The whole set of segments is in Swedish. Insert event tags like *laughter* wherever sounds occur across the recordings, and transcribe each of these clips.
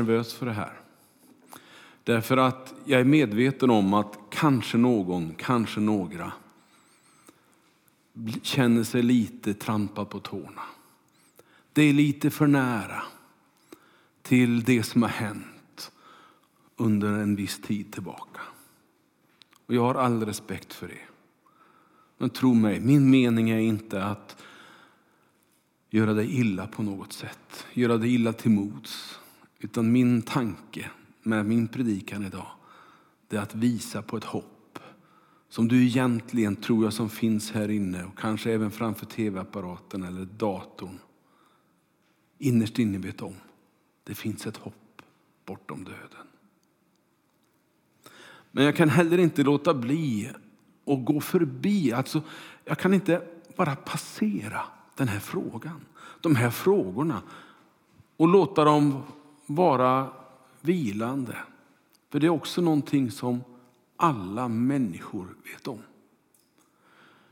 nervös för det här. Därför att jag är medveten om att kanske någon, kanske några känner sig lite trampad på tårna. Det är lite för nära till det som har hänt under en viss tid tillbaka. Och jag har all respekt för det. Men tro mig, min mening är inte att göra dig illa på något sätt, göra dig illa till mods. Utan min tanke med min predikan idag, det är att visa på ett hopp som du egentligen tror jag som finns här inne och kanske även framför tv-apparaten eller datorn. Innerst inne vet om, det finns ett hopp bortom döden. Men jag kan heller inte låta bli att gå förbi. Alltså, jag kan inte bara passera den här frågan, de här frågorna och låta dem vara vilande. För det är också någonting som alla människor vet om.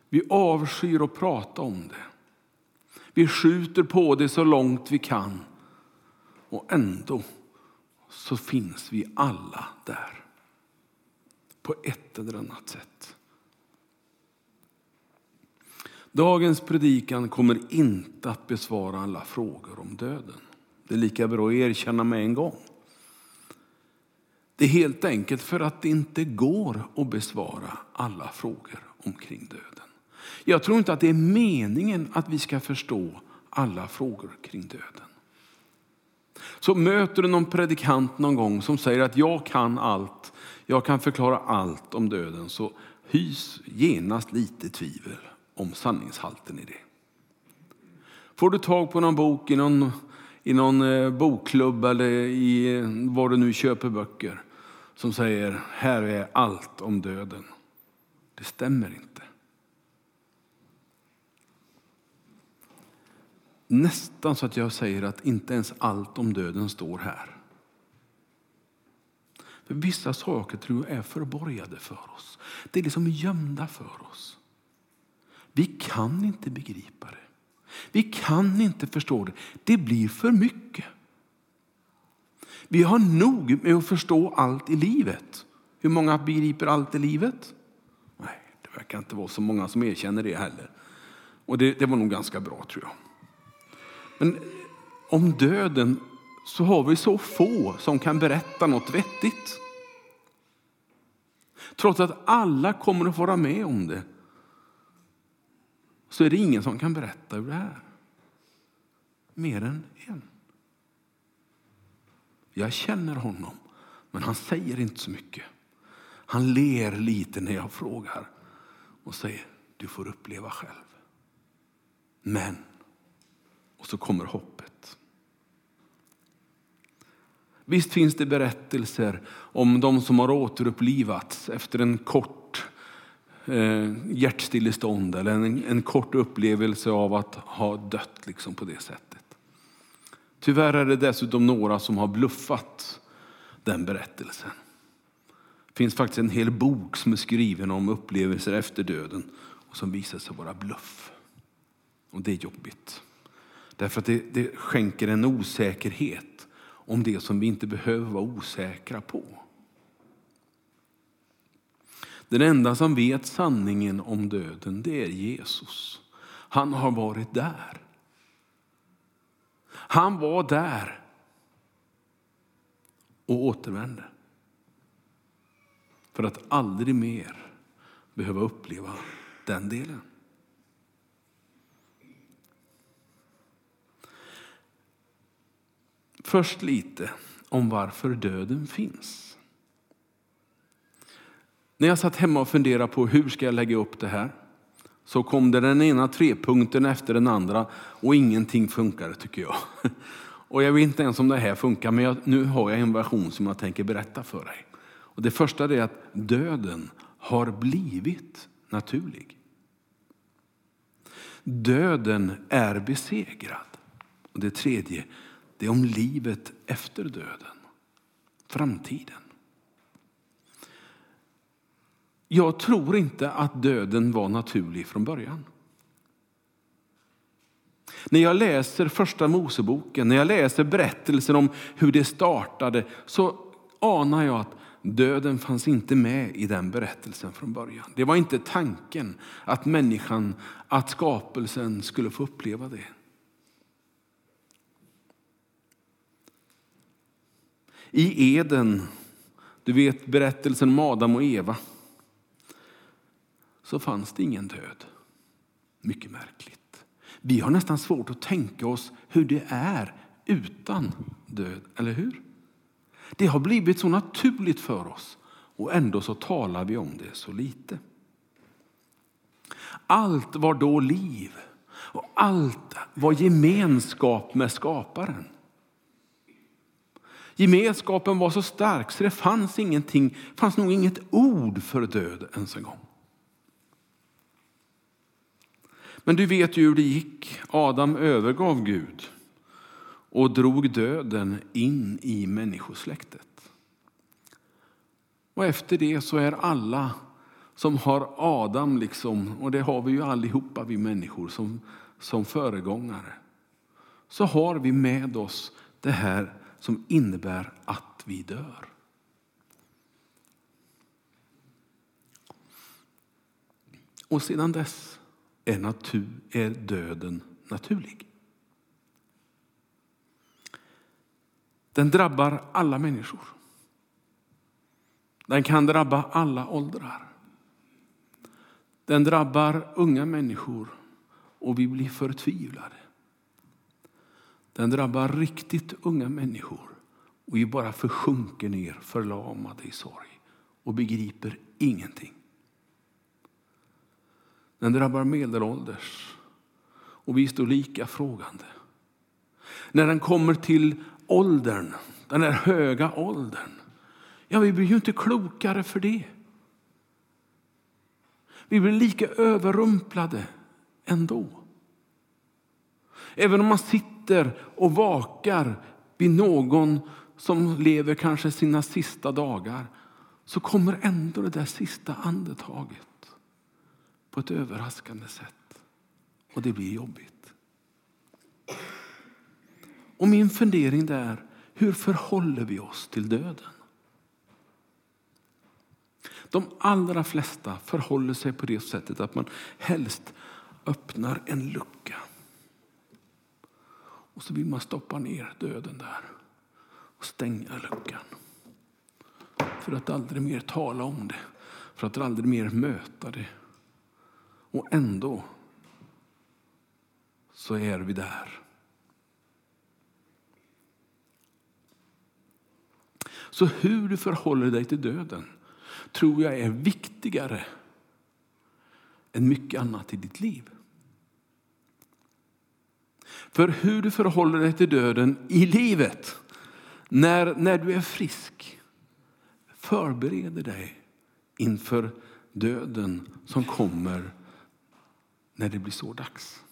Vi avskyr att prata om det. Vi skjuter på det så långt vi kan. Och ändå så finns vi alla där. På ett eller annat sätt. Dagens predikan kommer inte att besvara alla frågor om döden. Det är lika bra att erkänna med en gång. Det är helt enkelt för att det inte går att besvara alla frågor omkring döden. Jag tror inte att det är meningen att vi ska förstå alla frågor kring döden. Så möter du någon predikant någon gång som säger att jag kan allt, jag kan förklara allt om döden, så hys genast lite tvivel om sanningshalten i det. Får du tag på någon bok i någon, i någon eh, bokklubb eller i eh, var du nu köper böcker som säger här är allt om döden. Det stämmer inte. Nästan så att jag säger att inte ens allt om döden står här. För Vissa saker tror jag är förborgade för oss. Det är liksom gömda för oss. Vi kan inte begripa det. Vi kan inte förstå det. Det blir för mycket. Vi har nog med att förstå allt i livet. Hur många begriper allt i livet? Nej, det verkar inte vara så många som erkänner det heller. Och det, det var nog ganska bra tror jag. Men eh, om döden så har vi så få som kan berätta något vettigt. Trots att alla kommer att vara med om det så är det ingen som kan berätta hur det är. Mer än en. Jag känner honom, men han säger inte så mycket. Han ler lite när jag frågar och säger du får uppleva själv. Men, och så kommer hoppet. Visst finns det berättelser om de som har återupplivats efter en kort eh, hjärtstillestånd eller en, en kort upplevelse av att ha dött liksom på det sättet. Tyvärr är det dessutom några som har bluffat den berättelsen. Det finns faktiskt en hel bok som är skriven om upplevelser efter döden och som visar sig vara bluff. Och det är jobbigt. Därför att det, det skänker en osäkerhet om det som vi inte behöver vara osäkra på. Den enda som vet sanningen om döden, det är Jesus. Han har varit där. Han var där och återvände. För att aldrig mer behöva uppleva den delen. Först lite om varför döden finns. När jag satt hemma och funderade på hur ska jag lägga upp det här så kom det den ena trepunkten efter den andra och ingenting funkade tycker jag. *laughs* Och jag vet inte ens om det här funkar, men jag, nu har jag en version som jag tänker berätta för dig. Och det första är att döden har blivit naturlig. Döden är besegrad. Och det tredje, det är om livet efter döden. Framtiden. Jag tror inte att döden var naturlig från början. När jag läser första Moseboken, när jag läser berättelsen om hur det startade, så anar jag att döden fanns inte med i den berättelsen från början. Det var inte tanken att människan, att skapelsen skulle få uppleva det. I Eden, du vet berättelsen om Adam och Eva, så fanns det ingen död. Mycket märkligt. Vi har nästan svårt att tänka oss hur det är utan död, eller hur? Det har blivit så naturligt för oss och ändå så talar vi om det så lite. Allt var då liv och allt var gemenskap med skaparen. Gemenskapen var så stark så det fanns ingenting, fanns nog inget ord för död ens en gång. Men du vet ju hur det gick. Adam övergav Gud och drog döden in i människosläktet. Och efter det så är alla som har Adam, liksom, och det har vi ju allihopa vi människor som, som föregångare, så har vi med oss det här som innebär att vi dör. Och sedan dess är, natur, är döden naturlig. Den drabbar alla människor. Den kan drabba alla åldrar. Den drabbar unga människor och vi blir förtvivlade. Den drabbar riktigt unga människor och vi bara försjunker ner förlamade i sorg och begriper ingenting. Den drabbar medelålders och vi står lika frågande. När den kommer till åldern, den här höga åldern, ja, vi blir ju inte klokare för det. Vi blir lika överrumplade ändå. Även om man sitter och vakar vid någon som lever kanske sina sista dagar så kommer ändå det där sista andetaget på ett överraskande sätt. Och det blir jobbigt. Och min fundering är, hur förhåller vi oss till döden? De allra flesta förhåller sig på det sättet att man helst öppnar en lucka. Och så vill man stoppa ner döden där och stänga luckan. För att aldrig mer tala om det, för att aldrig mer möta det. Och ändå så är vi där. Så hur du förhåller dig till döden tror jag är viktigare än mycket annat i ditt liv. För hur du förhåller dig till döden i livet, när, när du är frisk, förbereder dig inför döden som kommer när det blir så dags.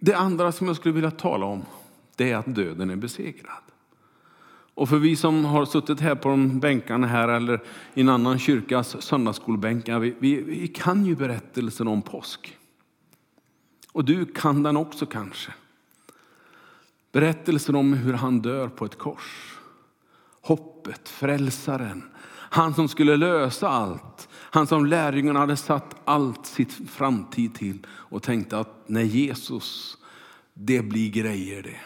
Det andra som jag skulle vilja tala om det är att döden är besegrad. Och för vi som har suttit här på de bänkarna här eller i en annan kyrkas söndagsskolbänkar, vi, vi, vi kan ju berättelsen om påsk. Och du kan den också kanske. Berättelsen om hur han dör på ett kors. Hoppet, frälsaren, han som skulle lösa allt. Han som lärjungarna hade satt allt sitt framtid till och tänkte att när Jesus, det blir grejer det.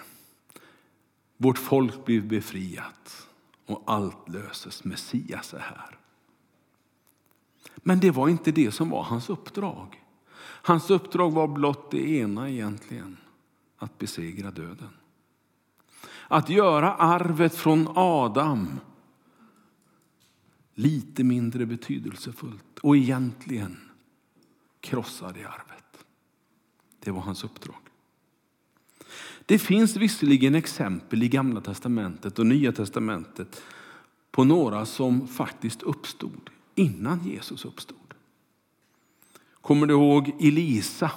Vårt folk blir befriat och allt löses. Messias är här. Men det var inte det som var hans uppdrag. Hans uppdrag var blott det ena egentligen, att besegra döden. Att göra arvet från Adam lite mindre betydelsefullt och egentligen krossade arvet. Det var hans uppdrag. Det finns visserligen exempel i Gamla testamentet och Nya testamentet på några som faktiskt uppstod innan Jesus uppstod. Kommer du ihåg Elisa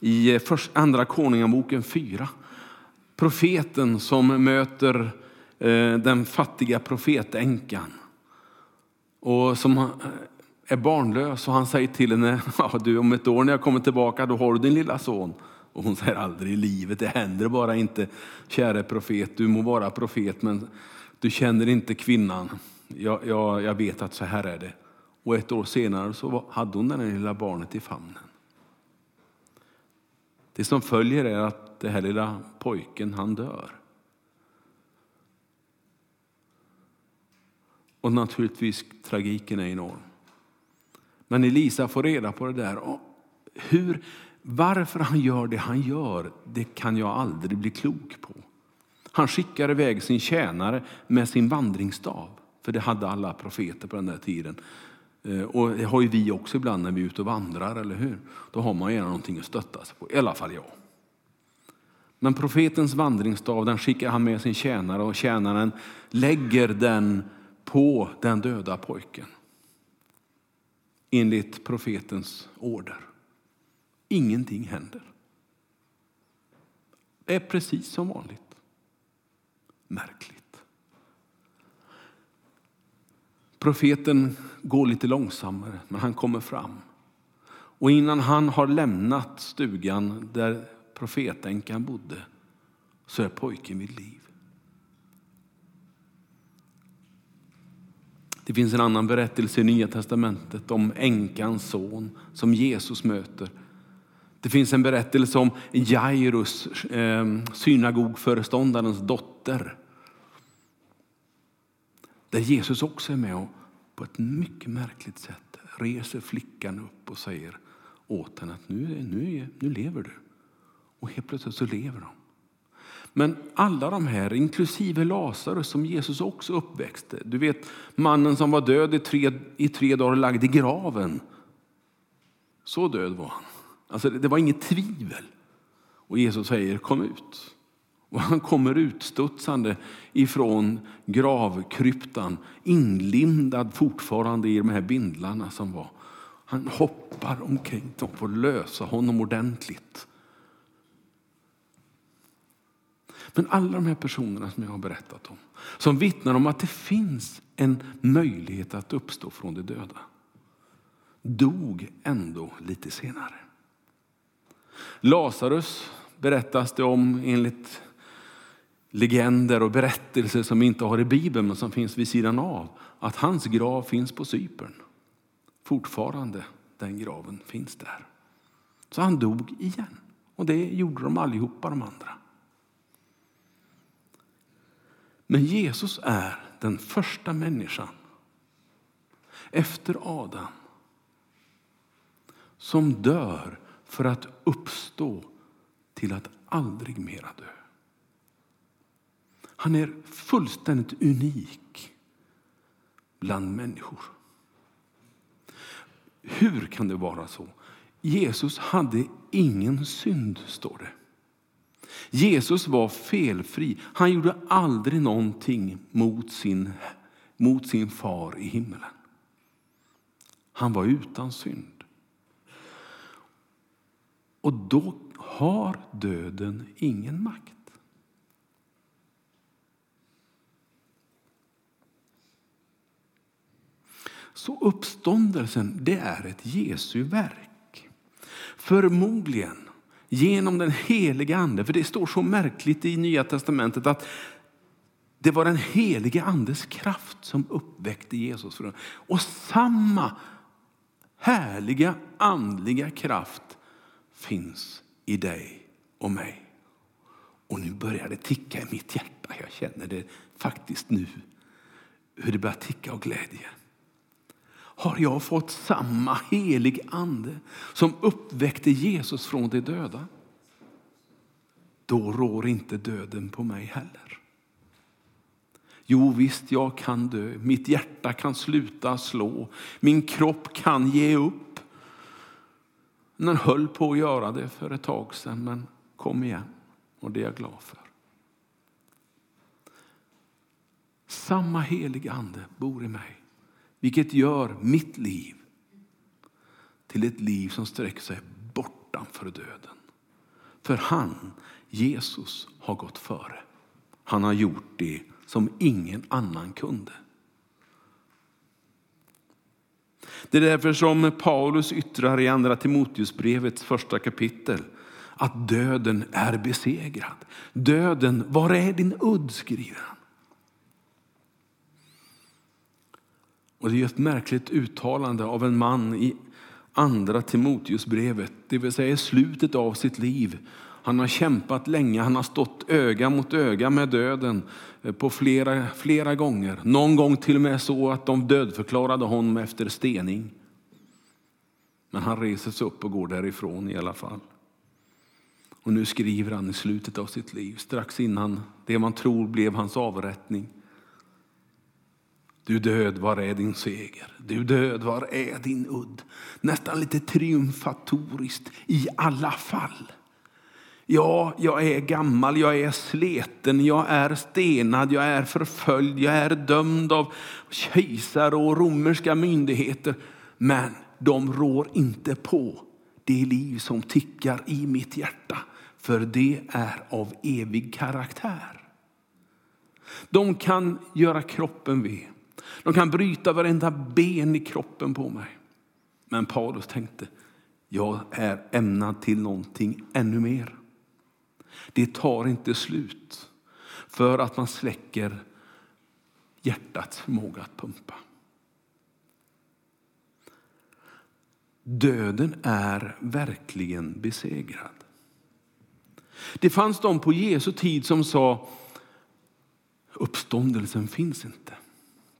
i Andra Konungaboken 4? Profeten som möter eh, den fattiga profetänkan och som eh, är barnlös och han säger till henne, *laughs* ja, du, om ett år när jag kommer tillbaka då har du din lilla son. Och hon säger aldrig i livet, det händer bara inte. Käre profet, du må vara profet men du känner inte kvinnan. Jag, jag, jag vet att så här är det. Och ett år senare så hade hon det lilla barnet i famnen. Det som följer är att det här lilla pojken, han dör. Och naturligtvis, tragiken är enorm. Men Elisa får reda på det där. Och hur, varför han gör det han gör, det kan jag aldrig bli klok på. Han skickar iväg sin tjänare med sin vandringsstav. För det hade alla profeter på den där tiden. Eh, och det har ju vi också ibland när vi är ute och vandrar, eller hur? Då har man gärna någonting att stötta sig på, i alla fall jag. Men profetens vandringsstav den skickar han med sin tjänare och tjänaren lägger den på den döda pojken. Enligt profetens order. Ingenting händer. Det är precis som vanligt. Märkligt. Profeten går lite långsammare, men han kommer fram. Och innan han har lämnat stugan där profetänkan bodde så är pojken vid liv. Det finns en annan berättelse i Nya testamentet om änkans son som Jesus möter. Det finns en berättelse om Jairus, eh, synagogföreståndarens dotter. Där Jesus också är med och på ett mycket märkligt sätt reser flickan upp och säger åt henne att nu, nu, nu lever du. Och helt plötsligt så lever de. Men alla de här, inklusive Lazarus som Jesus också uppväxte. Du vet mannen som var död i tre, i tre dagar lagd i graven. Så död var han. Alltså, det var inget tvivel. Och Jesus säger kom ut. Och han kommer utstudsande ifrån gravkryptan, inlindad fortfarande i de här bindlarna som var. Han hoppar omkring, dem för att lösa honom ordentligt. Men alla de här personerna som jag har berättat om, som vittnar om att det finns en möjlighet att uppstå från de döda, dog ändå lite senare. Lazarus berättas det om enligt legender och berättelser som vi inte har i Bibeln men som finns vid sidan av. Att hans grav finns på Cypern. Fortfarande den graven finns där. Så han dog igen. Och det gjorde de allihopa de andra. Men Jesus är den första människan efter Adam som dör för att uppstå till att aldrig mera dö. Han är fullständigt unik bland människor. Hur kan det vara så? Jesus hade ingen synd, står det. Jesus var felfri. Han gjorde aldrig någonting mot sin, mot sin far i himlen. Han var utan synd. Och då har döden ingen makt. Så uppståndelsen, det är ett Jesu verk. Förmodligen genom den heliga ande. För det står så märkligt i Nya testamentet att det var den helige andes kraft som uppväckte Jesus. Och samma härliga andliga kraft finns i dig och mig. Och nu börjar det ticka i mitt hjärta. Jag känner det faktiskt nu. Hur det börjar ticka av glädje har jag fått samma helig ande som uppväckte Jesus från de döda. Då rår inte döden på mig heller. Jo visst, jag kan dö. Mitt hjärta kan sluta slå. Min kropp kan ge upp. Den höll på att göra det för ett tag sedan, men kom igen. Och det är jag glad för. Samma helig ande bor i mig. Vilket gör mitt liv till ett liv som sträcker sig bortanför döden. För han, Jesus, har gått före. Han har gjort det som ingen annan kunde. Det är därför som Paulus yttrar i andra Timoteusbrevets första kapitel att döden är besegrad. Döden, var är din udd? skriver han. Och det är ett märkligt uttalande av en man i andra Timoteusbrevet, det vill säga i slutet av sitt liv. Han har kämpat länge, han har stått öga mot öga med döden eh, på flera, flera gånger. Någon gång till och med så att de dödförklarade honom efter stening. Men han reser sig upp och går därifrån i alla fall. Och nu skriver han i slutet av sitt liv, strax innan det man tror blev hans avrättning. Du död, var är din seger? Du död, var är din udd? Nästan lite triumfatoriskt i alla fall. Ja, jag är gammal, jag är sleten, jag är stenad, jag är förföljd, jag är dömd av kejsare och romerska myndigheter. Men de rår inte på det liv som tickar i mitt hjärta, för det är av evig karaktär. De kan göra kroppen ved. De kan bryta varenda ben i kroppen på mig. Men Paulus tänkte, jag är ämnad till någonting ännu mer. Det tar inte slut för att man släcker hjärtats förmåga att pumpa. Döden är verkligen besegrad. Det fanns de på Jesu tid som sa uppståndelsen finns inte.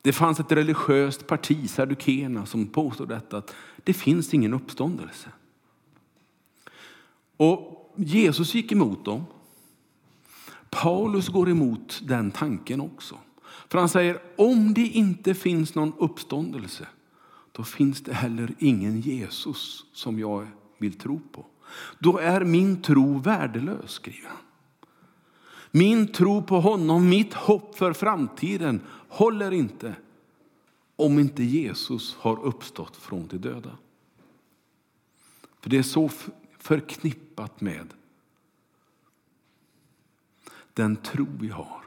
Det fanns ett religiöst parti, Saddukeerna, som påstod detta att det finns ingen uppståndelse. Och Jesus gick emot dem. Paulus går emot den tanken också. För han säger, om det inte finns någon uppståndelse, då finns det heller ingen Jesus som jag vill tro på. Då är min tro värdelös, skriver han. Min tro på honom, mitt hopp för framtiden håller inte om inte Jesus har uppstått från de döda. För det är så förknippat med den tro vi har,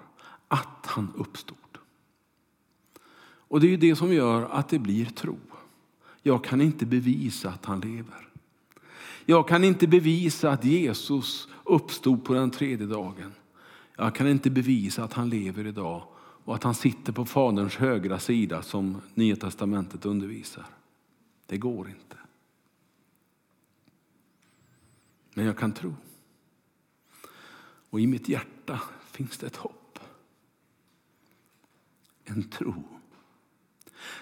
att han uppstod. Och det är det som gör att det blir tro. Jag kan inte bevisa att han lever. Jag kan inte bevisa att Jesus uppstod på den tredje dagen. Jag kan inte bevisa att han lever idag och att han sitter på Faderns högra sida som Nya testamentet undervisar. Det går inte. Men jag kan tro. Och i mitt hjärta finns det ett hopp. En tro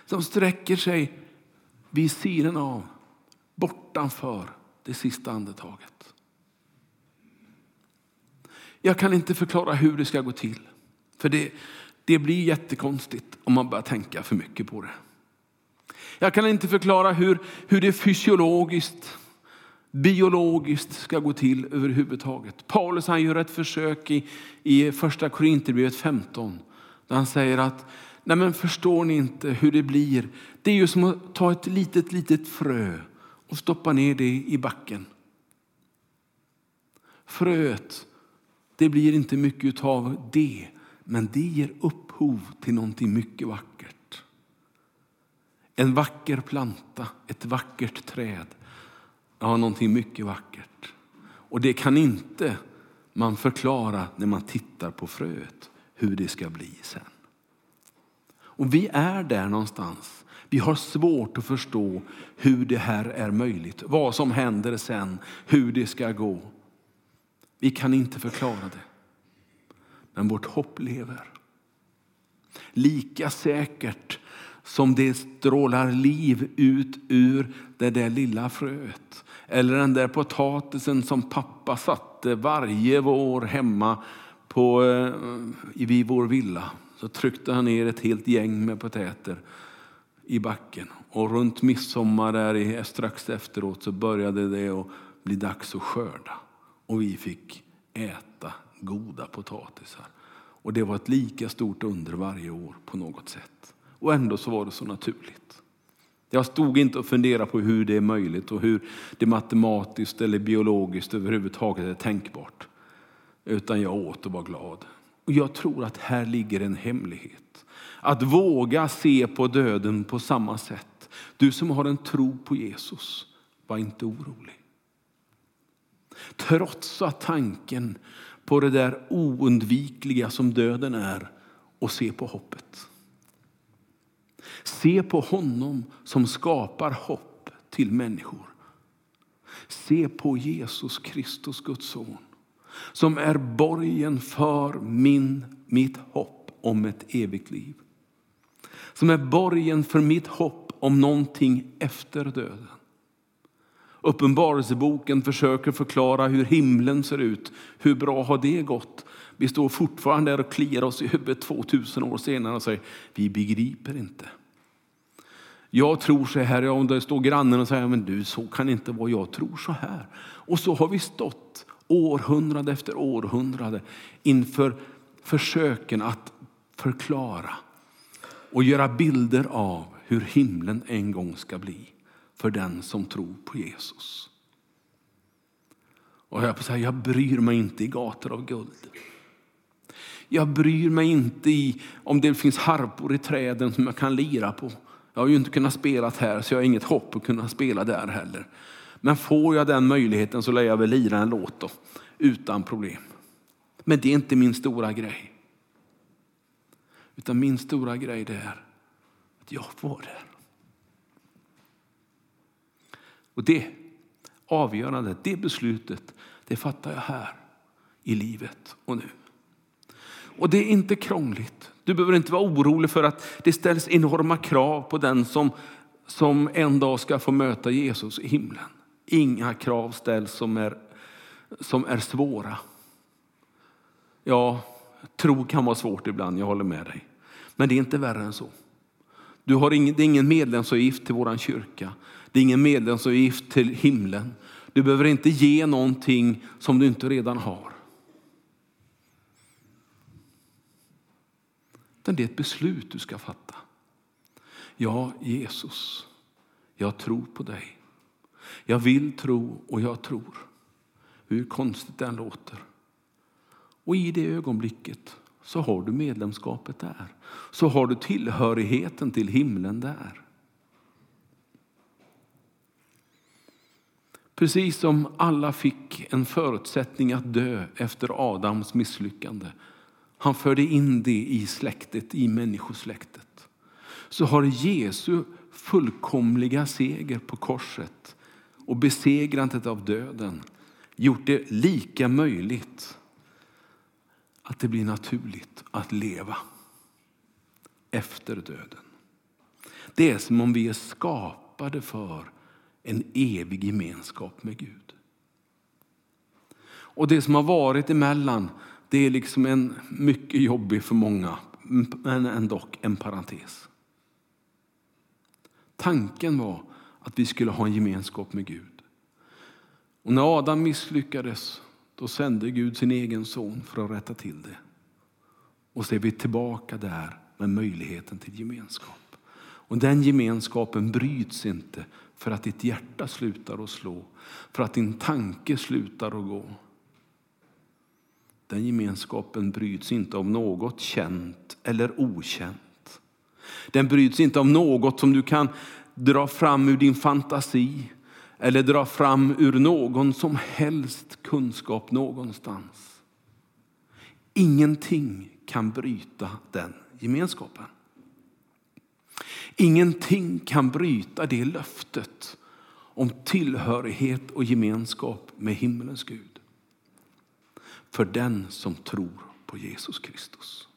som sträcker sig vid sidan av, bortanför det sista andetaget. Jag kan inte förklara hur det ska gå till. För det, det blir jättekonstigt om man börjar tänka för mycket på det. Jag kan inte förklara hur, hur det fysiologiskt, biologiskt ska gå till överhuvudtaget. Paulus han gör ett försök i, i första Korinthierbrevet 15 där han säger att Nej, men förstår ni inte hur det blir? Det är ju som att ta ett litet, litet frö och stoppa ner det i backen. Fröet, det blir inte mycket av det, men det ger upphov till någonting mycket vackert. En vacker planta, ett vackert träd, ja, någonting mycket vackert. Och det kan inte man förklara när man tittar på fröet, hur det ska bli sen. Och vi är där någonstans. Vi har svårt att förstå hur det här är möjligt, vad som händer sen, hur det ska gå. Vi kan inte förklara det. Men vårt hopp lever. Lika säkert som det strålar liv ut ur det där lilla fröet. Eller den där potatisen som pappa satte varje vår hemma på, eh, vid vår villa så tryckte han ner ett helt gäng med potäter i backen. Och runt midsommar där strax efteråt så började det att bli dags att skörda. Och vi fick äta goda potatisar. Och det var ett lika stort under varje år på något sätt. Och ändå så var det så naturligt. Jag stod inte och funderade på hur det är möjligt och hur det matematiskt eller biologiskt överhuvudtaget är tänkbart. Utan jag åt och var glad. Och jag tror att här ligger en hemlighet. Att våga se på döden på samma sätt. Du som har en tro på Jesus, var inte orolig. Trotsa tanken på det där oundvikliga som döden är och se på hoppet. Se på honom som skapar hopp till människor. Se på Jesus Kristus, Guds son, som är borgen för min, mitt hopp om ett evigt liv. Som är borgen för mitt hopp om någonting efter döden. Uppenbarelseboken försöker förklara hur himlen ser ut. Hur bra har det gått? Vi står fortfarande där och kliar oss i huvudet 2000 år senare och säger vi begriper inte. Jag tror så här, om det står grannen och säger men du så kan inte vara, jag tror så här. Och så har vi stått århundrade efter århundrade inför försöken att förklara och göra bilder av hur himlen en gång ska bli för den som tror på Jesus. Och jag, säga, jag bryr mig inte i gator av guld. Jag bryr mig inte i om det finns harpor i träden som jag kan lira på. Jag har ju inte kunnat spela här så jag har inget hopp att kunna spela där heller. Men får jag den möjligheten så lär jag väl lira en låt då, utan problem. Men det är inte min stora grej. Utan min stora grej det är att jag får där. Och det avgörandet, det beslutet, det fattar jag här i livet och nu. Och det är inte krångligt. Du behöver inte vara orolig för att det ställs enorma krav på den som, som en dag ska få möta Jesus i himlen. Inga krav ställs som är, som är svåra. Ja, tro kan vara svårt ibland, jag håller med dig. Men det är inte värre än så. Du har ingen, det är ingen medlemsavgift till vår kyrka. Det är ingen medlemsavgift till himlen. Du behöver inte ge någonting som du inte redan har. Utan det är ett beslut du ska fatta. Ja, Jesus, jag tror på dig. Jag vill tro och jag tror. Hur konstigt det än låter. Och i det ögonblicket så har du medlemskapet där. Så har du tillhörigheten till himlen där. Precis som alla fick en förutsättning att dö efter Adams misslyckande. Han förde in det i släktet, i människosläktet. Så har Jesu fullkomliga seger på korset och besegrandet av döden gjort det lika möjligt att det blir naturligt att leva efter döden. Det är som om vi är skapade för en evig gemenskap med Gud. Och det som har varit emellan, det är liksom en mycket jobbig för många, men ändå en parentes. Tanken var att vi skulle ha en gemenskap med Gud. Och när Adam misslyckades, då sände Gud sin egen son för att rätta till det. Och så är vi tillbaka där med möjligheten till gemenskap. Och den gemenskapen bryts inte för att ditt hjärta slutar att slå, för att din tanke slutar att gå. Den gemenskapen bryts inte av något känt eller okänt. Den bryts inte av något som du kan dra fram ur din fantasi eller dra fram ur någon som helst kunskap någonstans. Ingenting kan bryta den gemenskapen. Ingenting kan bryta det löftet om tillhörighet och gemenskap med himmelens Gud. För den som tror på Jesus Kristus.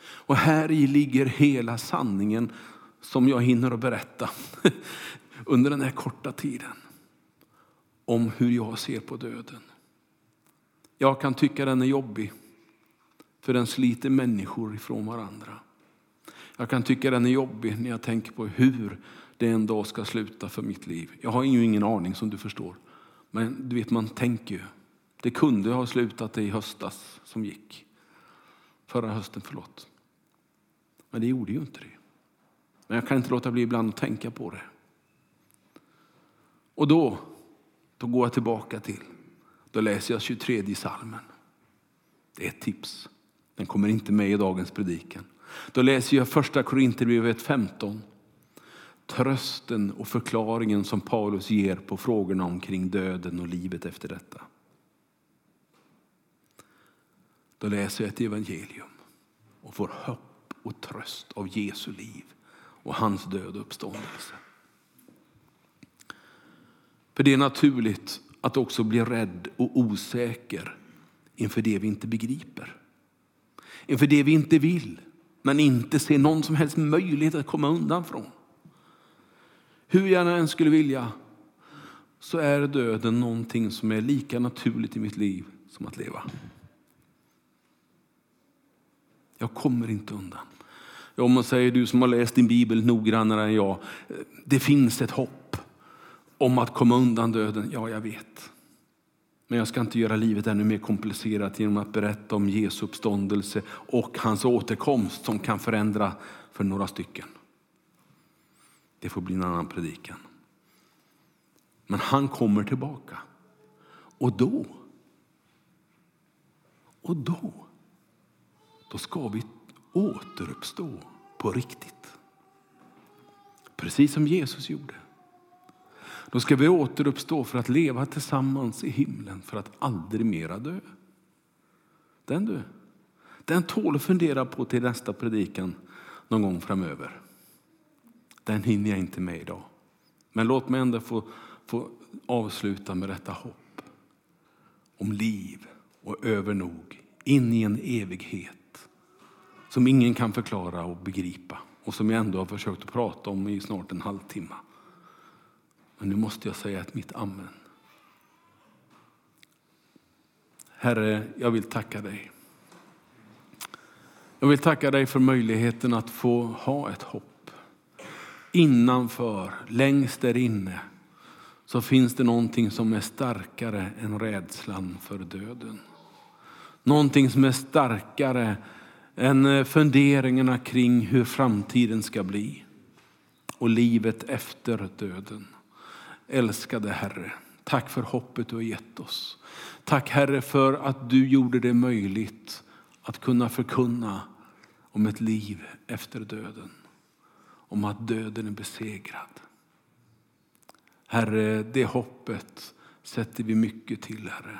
Och här i ligger hela sanningen som jag hinner att berätta *laughs* under den här korta tiden. Om hur jag ser på döden. Jag kan tycka den är jobbig, för den sliter människor ifrån varandra. Jag kan tycka den är jobbig när jag tänker på hur det en dag ska sluta för mitt liv. Jag har ju ingen aning som du förstår. Men du vet, man tänker ju. Det kunde ha slutat i höstas som gick. Förra hösten, förlåt. Men det gjorde ju inte det. Men jag kan inte låta bli ibland att tänka på det. Och då, då går jag tillbaka till, då läser jag 23 salmen. Det är ett tips. Den kommer inte med i dagens predikan. Då läser jag första Korinthierbrevet 15. Trösten och förklaringen som Paulus ger på frågorna omkring döden och livet efter detta. Då läser jag ett evangelium och får hopp och tröst av Jesu liv och hans död och uppståndelse. För det är naturligt att också bli rädd och osäker inför det vi inte begriper. Inför det vi inte vill, men inte ser någon som helst möjlighet att komma undan från. Hur jag än skulle vilja så är döden någonting som är lika naturligt i mitt liv som att leva. Jag kommer inte undan. Om man säger du som har läst din bibel noggrannare än jag, eh, det finns ett hopp om att komma undan döden. Ja, jag vet. Men jag ska inte göra livet ännu mer komplicerat genom att berätta om Jesu uppståndelse och hans återkomst som kan förändra för några stycken. Det får bli en annan predikan. Men han kommer tillbaka. Och då, och då, då ska vi återuppstå på riktigt. Precis som Jesus gjorde. Då ska vi återuppstå för att leva tillsammans i himlen för att aldrig mera dö. Den du, den tål att fundera på till nästa predikan någon gång framöver. Den hinner jag inte med idag. Men låt mig ändå få, få avsluta med detta hopp om liv och övernog in i en evighet som ingen kan förklara och begripa och som jag ändå har försökt att prata om i snart en halvtimme. Men nu måste jag säga ett mitt amen. Herre, jag vill tacka dig. Jag vill tacka dig för möjligheten att få ha ett hopp. Innanför, längst där inne, så finns det någonting som är starkare än rädslan för döden. Någonting som är starkare än eh, funderingarna kring hur framtiden ska bli och livet efter döden. Älskade Herre, tack för hoppet du har gett oss. Tack Herre för att du gjorde det möjligt att kunna förkunna om ett liv efter döden. Om att döden är besegrad. Herre, det hoppet sätter vi mycket till, Herre.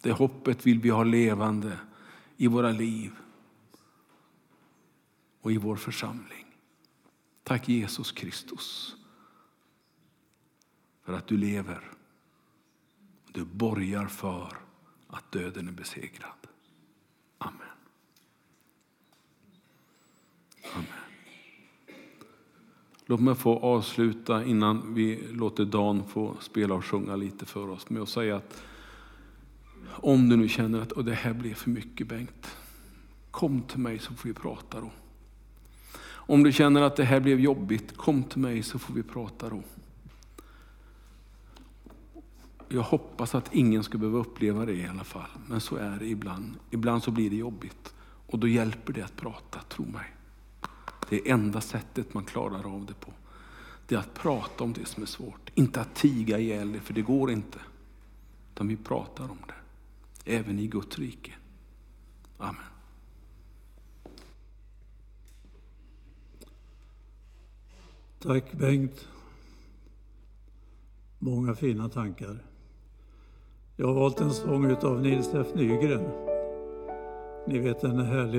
Det hoppet vill vi ha levande i våra liv och i vår församling. Tack Jesus Kristus för att du lever. Du borgar för att döden är besegrad. Amen. Amen. Låt mig få avsluta innan vi låter Dan få spela och sjunga lite för oss med att säga att om du nu känner att det här blir för mycket Bengt, kom till mig så får vi prata då. Om du känner att det här blev jobbigt, kom till mig så får vi prata då. Jag hoppas att ingen ska behöva uppleva det i alla fall. Men så är det ibland. Ibland så blir det jobbigt. Och då hjälper det att prata, tro mig. Det är enda sättet man klarar av det på. Det är att prata om det som är svårt. Inte att tiga ihjäl det, för det går inte. Utan vi pratar om det. Även i Guds rike. Amen. Tack Bengt. Många fina tankar. Jag har valt en sång utav Nils F Nygren. Ni vet den härliga